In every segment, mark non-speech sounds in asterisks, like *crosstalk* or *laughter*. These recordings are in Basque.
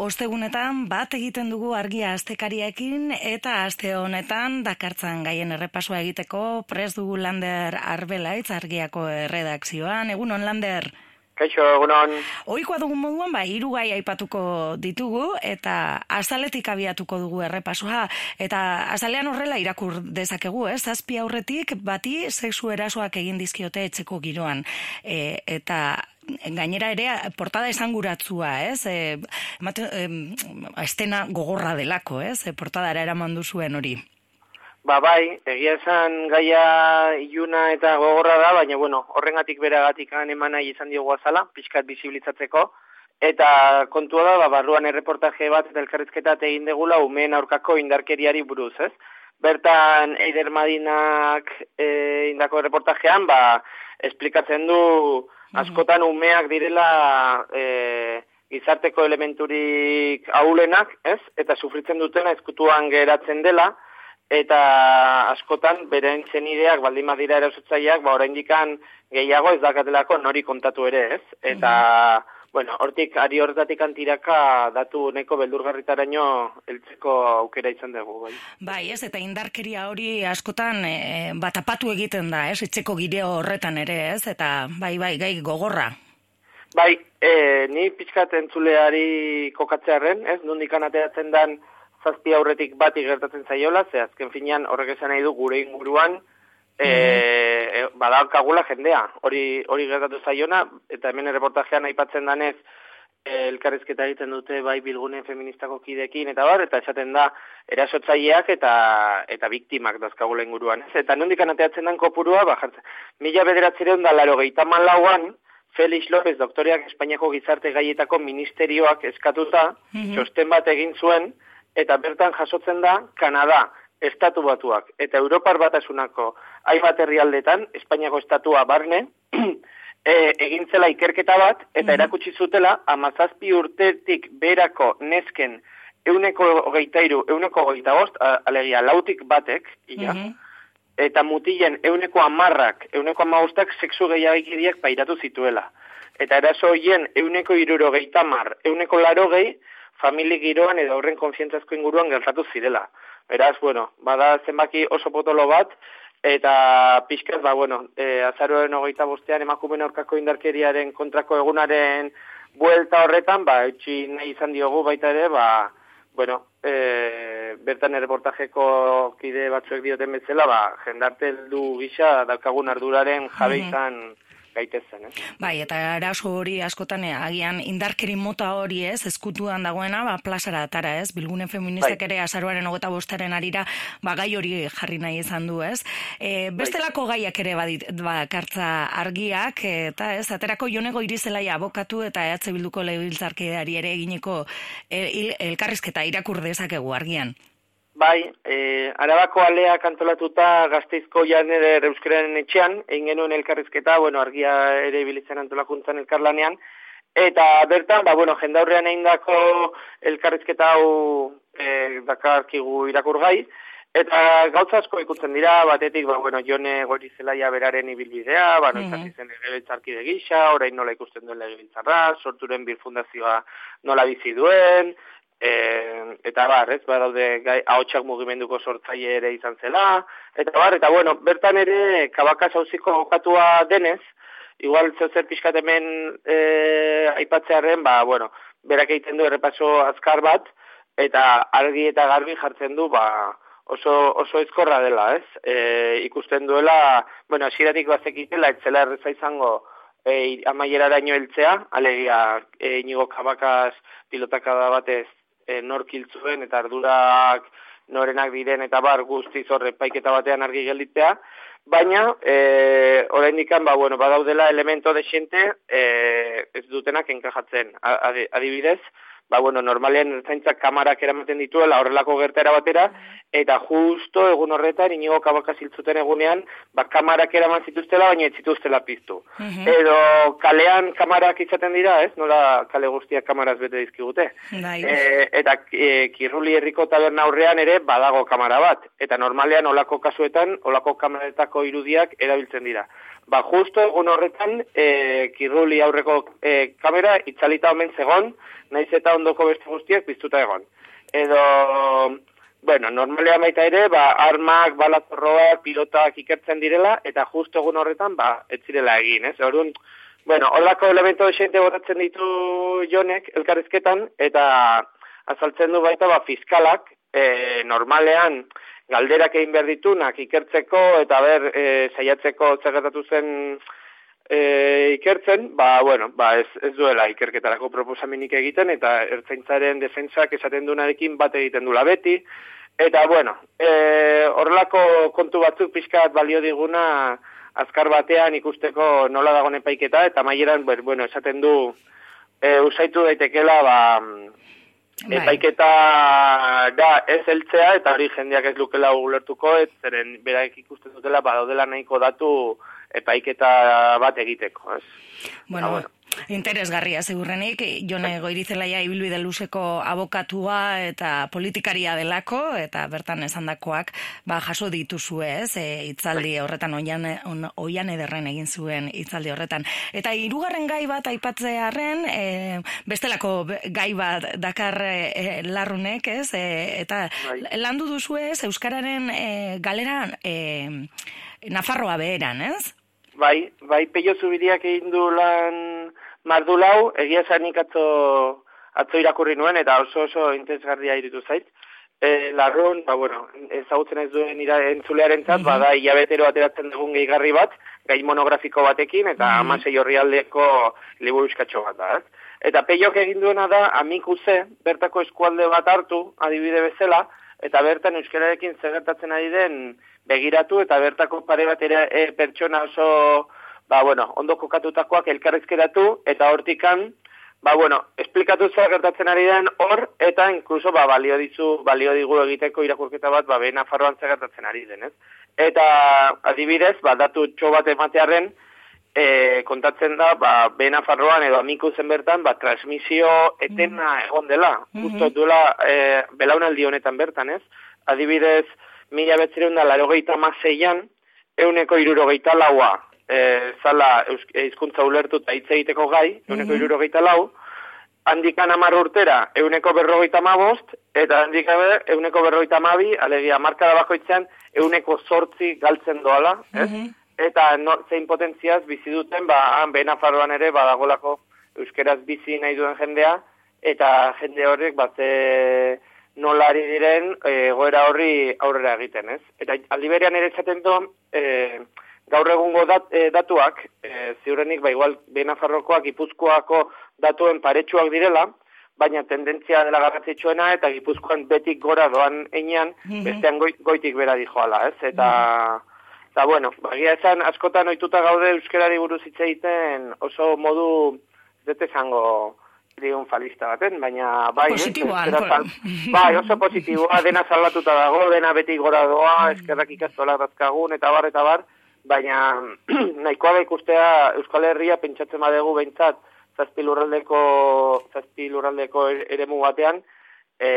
Ostegunetan bat egiten dugu argia astekariekin eta aste honetan dakartzan gaien errepasoa egiteko prest dugu Lander Arbelaitz argiako redakzioan. Egunon Lander. Kaixo, egunon. Oikoa dugun moduan, bai, hiru gai aipatuko ditugu eta azaletik abiatuko dugu errepasoa eta azalean horrela irakur dezakegu, ez? Zazpi aurretik bati sexu erasoak egin dizkiote etxeko giroan. E, eta gainera ere portada esanguratzua, ez? E, mate, e, estena gogorra delako, ez? E, portada eraman zuen hori. Ba bai, egia esan gaia iluna eta gogorra da, baina bueno, horrengatik beragatik emana izan diogu azala, pixkat bizibilitzatzeko, eta kontua da, ba, barruan erreportaje bat eta elkarrizketa egin degula umeen aurkako indarkeriari buruz, ez? Bertan Eider Madinak e, indako reportajean, ba, esplikatzen du, askotan umeak direla e, gizarteko elementurik aulenak, ez? Eta sufritzen dutena ezkutuan geratzen dela, eta askotan beren zenideak baldin badira erasotzaileak, ba oraindikan gehiago ez dakatelako nori kontatu ere, ez? Eta Bueno, hortik, ari horretatik antiraka datu neko beldurgarritaraino eltzeko aukera izan dugu, bai. Bai, ez, eta indarkeria hori askotan e, bat apatu egiten da, ez, etxeko gire horretan ere, ez, eta bai, bai, gai gogorra. Bai, e, ni pixkat entzuleari kokatzearen, ez, nundik ateratzen dan zazpi aurretik bati gertatzen zaiola, ze azken finean horrek esan nahi du gure inguruan, e, badaukagula jendea, hori hori gertatu zaiona, eta hemen reportajean aipatzen danez, elkarrizketa egiten dute bai bilgune feministako kidekin eta bar, eta esaten da erasotzaileak eta eta biktimak dazkagula inguruan. Ez? Eta nondik anateatzen den kopurua, ba, jartzen, mila bederatzereun da laro gehietaman lauan, Felix López, doktoriak Espainiako gizarte gaietako ministerioak eskatuta, mm txosten bat egin zuen, eta bertan jasotzen da, Kanada, estatu batuak eta Europar batasunako hainbat herrialdetan, Espainiako estatua barne, *clears throat* e, egin zela ikerketa bat, eta erakutsi zutela, amazazpi urtetik berako nesken euneko hogeitairu, euneko hogeita bost, alegia, lautik batek, ia, eta mutilen euneko amarrak, euneko amagustak seksu gehiagikiriak pairatu zituela. Eta eraso hoien euneko iruro geitamar, euneko laro gehi, famili giroan edo horren konfientzazko inguruan gertatu zirela. Beraz, bueno, bada zenbaki oso potolo bat, eta pixkat, ba, bueno, e, azaroren hogeita bostean emakumen aurkako indarkeriaren kontrako egunaren buelta horretan, ba, etxi nahi izan diogu baita ere, ba, bueno, e, bertan erreportajeko kide batzuek dioten bezala, ba, jendarte du gisa daukagun arduraren jabe izan gaitezen, eh? Bai, eta eraso hori askotan eh, agian indarkeri mota hori ez, eskutuan dagoena, ba, plazara atara ez, bilgune feministak bai. ere azaruaren ogeta bostaren arira, ba, gai hori jarri nahi izan du ez. E, bestelako bai. gaiak ere badit, ba, kartza argiak, eta ez, aterako jonego irizelaia abokatu eta ehatze bilduko lehibiltzarkeari ere egineko el, elkarrizketa irakur dezakegu argian. Bai, e, arabako alea kantolatuta gazteizko janere euskaren etxean, egin genuen elkarrizketa, bueno, argia ere bilitzen antolakuntzan elkarlanean, eta bertan, ba, bueno, jendaurrean egin dako elkarrizketa hau e, dakarkigu irakurgai, eta gauza asko ikutzen dira, batetik, ba, bueno, jone gori zelaia beraren ibilbidea, ba, no, -hmm. zen legebiltzarki gisa, orain nola ikusten duen legebiltzarra, sorturen bir fundazioa nola bizi duen, E, eta bar, ez, badaude gai, ahotsak mugimenduko sortzaile ere izan zela, eta bar, eta bueno, bertan ere kabaka zauziko okatua denez, igual zer pixkat hemen e, aipatzearen, ba, bueno, berak egiten du errepaso azkar bat, eta argi eta garbi jartzen du, ba, oso, oso ezkorra dela, ez? E, ikusten duela, bueno, asiratik bazekitela, etzela erreza izango, e, amaieraraino heltzea, alegia, e, inigo kabakaz pilotakada batez e, nork hiltzuen eta ardurak norenak diren eta bar guztiz horre paiketa batean argi gelditzea, baina e, orain ba, bueno, badaudela elemento de xente e, ez dutenak enkajatzen. Adibidez, ba, bueno, normalean ertzaintzak kamarak eramaten dituela horrelako gertera batera, eta justo egun horretan inigo kabaka ziltzuten egunean, ba, kamarak eraman zituztela, baina ez zituztela piztu. Mhm. Edo kalean kamarak izaten dira, ez? Nola kale guztiak kamaraz bete dizkigute. E, eta e, kirruli herriko taberna aurrean ere badago kamara bat. Eta normalean olako kasuetan, olako kamaretako irudiak erabiltzen dira. Ba, justo egun horretan, e, kirruli aurreko e, kamera itzalita omen zegon, naiz eta ondoko beste guztiak piztuta egon. Edo, Bueno, normalean baita ere, ba, armak, balatorroak, pilotak ikertzen direla, eta justo egun horretan, ba, ez zirela egin, ez? Orduan, bueno, holako elemento esente botatzen ditu jonek, elkarrizketan, eta azaltzen du baita, ba, fiskalak, e, normalean, galderak egin behar ditunak ikertzeko, eta ber, e, saiatzeko zegatatu zen e, ikertzen, ba, bueno, ba, ez, ez duela ikerketarako proposaminik egiten, eta ertzaintzaren defensak esaten dunarekin bat egiten dula beti, Eta, bueno, e, horrelako kontu batzuk pixkat balio diguna azkar batean ikusteko nola dagoen epaiketa, eta maieran, bueno, esaten du, e, usaitu daitekela, ba, bai. epaiketa da ez eltzea, eta hori jendeak ez lukela ulertuko, ez zeren beraik ikusten dutela, ba, daudela nahiko datu epaiketa bat egiteko, ez? Bueno, bueno. Interesgarria, segurrenik, jone goirizelaia ibilbide luzeko abokatua eta politikaria delako, eta bertan esandakoak ba, jaso dituzu ez, e, itzaldi horretan, oian, on, oian ederren egin zuen itzaldi horretan. Eta hirugarren gai bat aipatzearen, e, bestelako gai bat dakar e, larrunek, ez, e, eta bai. landu duzu ez, Euskararen e, galeran e, Nafarroa beheran, ez? Bai, bai, peio zubidiak egin du lan mardulau, egia zanik atzo, atzo irakurri nuen, eta oso oso intensgarria iritu zait. E, larrun, ba, bueno, ezagutzen ez duen ira, entzulearen zat, mm -hmm. bada, hilabetero ateratzen dugun gehigarri bat, gai monografiko batekin, eta mm -hmm. amasei horri aldeko liburuzkatxo bat da, ez? Eta peiok egin duena da, amikuse, bertako eskualde bat hartu, adibide bezala, eta bertan euskararekin zegertatzen ari den begiratu, eta bertako pare bat ere, e, pertsona oso ba, bueno, ondo kokatutakoak elkarrizkeratu, eta hortikan, ba, bueno, esplikatu zer gertatzen ari den hor, eta inkluso, ba, balio dizu, balio digu egiteko irakurketa bat, ba, behin afarroan zer gertatzen ari den, ez? Eta, adibidez, ba, datu txo bat ematearen, e, kontatzen da, ba, behin afarroan edo amiku zen bertan, ba, transmisio etena mm. egon dela, mm justo duela, e, belaunaldi honetan bertan, ez? Adibidez, mila betzireun da, laro gehieta mazeian, euneko irurogeita laua, e, zala eizkuntza ulertu eta hitz egiteko gai, euneko mm -hmm. lau, handikan amar urtera euneko berrogeita mabost, eta handikan euneko berrogeita mabi, alegia, marka bakoitzean euneko sortzi galtzen doala, ez? Mhm. Eta no, zein potentziaz bizi duten, ba, han behin afarroan ere, badagolako euskeraz bizi nahi duen jendea, eta jende horrek, bat, e, nolari diren, e, goera horri aurrera egiten, ez? Eta aldiberian ere esaten du, e, gaur egungo dat, e, datuak, e, ziurrenik, ba, igual, Benafarrokoak, Gipuzkoako datuen paretsuak direla, baina tendentzia dela garratzitsuena, eta Gipuzkoan betik gora doan einean, mm bestean goitik bera dijoala, ez? Eta, mm eta bueno, bagia esan, askotan oituta gaude euskerari buruz hitz egiten oso modu, zete zango, triunfalista baten, baina bai, Positiboan, bai, oso positiboa, dena salatuta dago, dena betik gora doa, mm. eskerrak ikastola dazkagun, eta bar, eta bar, baina *clears throat* nahikoa da ikustea Euskal Herria pentsatzen badegu behintzat zazpi lurraldeko, zazpi lurraldeko eremu batean, e,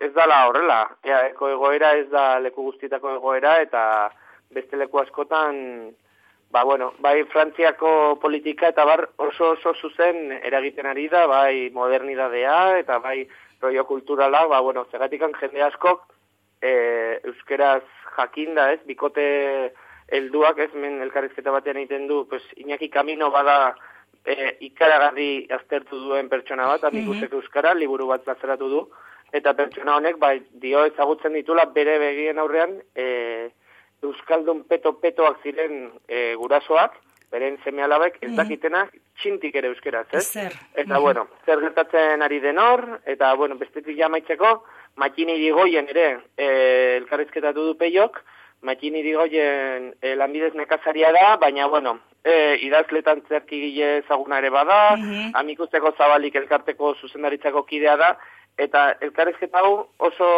ez dala horrela, Ea, egoera ez da leku guztietako egoera, eta beste leku askotan, ba, bueno, bai Frantziako politika eta bar oso oso zuzen eragiten ari da, bai modernidadea eta bai rollo kulturala, ba, bueno, zegatikan jende askok e, euskeraz jakinda, ez, bikote helduak ez men elkarrizketa batean egiten du, pues Iñaki Camino bada e, ikaragarri aztertu duen pertsona bat, mm -hmm. euskara, liburu bat plazaratu du, eta pertsona honek bai dio ezagutzen ditula bere begien aurrean e, euskaldun peto-petoak ziren e, gurasoak, beren seme alabek, ez -hmm. dakitenak txintik ere euskeraz, ez? Eta, mhm. bueno, zer gertatzen ari denor, eta, bueno, bestetik jamaitzeko, makini digoien ere e, elkarrizketatu du peiok, Matxini digoien e, lanbidez nekazaria da, baina, bueno, e, idazletan zerki gile ezaguna ere bada, mm -hmm. amikusteko zabalik elkarteko zuzendaritzako kidea da, eta elkarrezketa hau oso,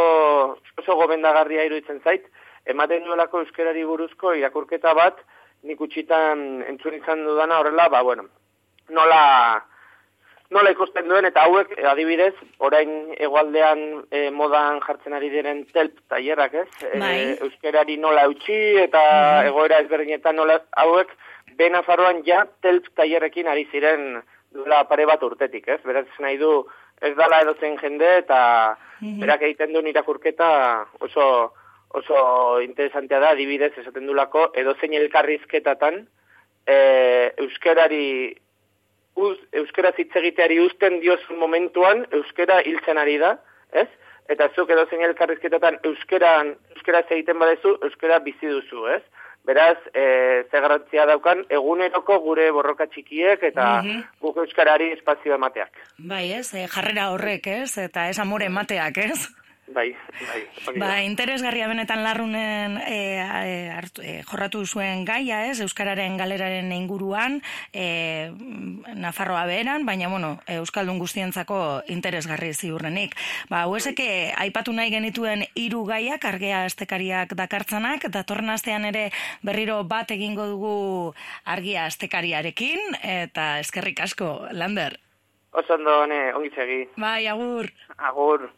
oso gomendagarria iruditzen zait, ematen duelako euskerari buruzko irakurketa bat, nik utxitan entzun izan dudana horrela, ba, bueno, nola, nola ikusten duen, eta hauek, adibidez, orain egualdean e, modan jartzen ari diren telp tailerrak, ez? Bai. euskerari nola eutxi, eta Mhm. egoera ezberdinetan nola hauek, bena faroan ja telp tailerrekin ari ziren duela pare bat urtetik, ez? Beraz nahi du ez dala edozen jende eta Mhm. berak egiten duen irakurketa oso oso interesantea da, adibidez esaten dulako edozein elkarrizketatan e, euskerari uz, euskera hitz egiteari uzten diozun momentuan euskera hiltzen ari da, ez? Eta zuk edozein elkarrizketatan euskeran euskera egiten badezu, euskera bizi duzu, ez? Beraz, e, ze garrantzia daukan eguneroko gure borroka txikiek eta Mhm. guk euskarari espazio emateak. Bai, ez, eh, jarrera horrek, ez, eta ez amore emateak, ez? Bai, bai. Ba, interesgarria benetan larrunen e, hartu, e, jorratu zuen gaia, ez, Euskararen galeraren inguruan, e, Nafarroa beheran, baina, bueno, Euskaldun guztientzako interesgarri ziurrenik. Ba, hueseke, aipatu nahi genituen hiru gaiak, argea estekariak dakartzanak, datorren astean ere berriro bat egingo dugu argia estekariarekin, eta eskerrik asko, Lander. Oso ondo, ne, ongi segi. Bai, agur. Agur.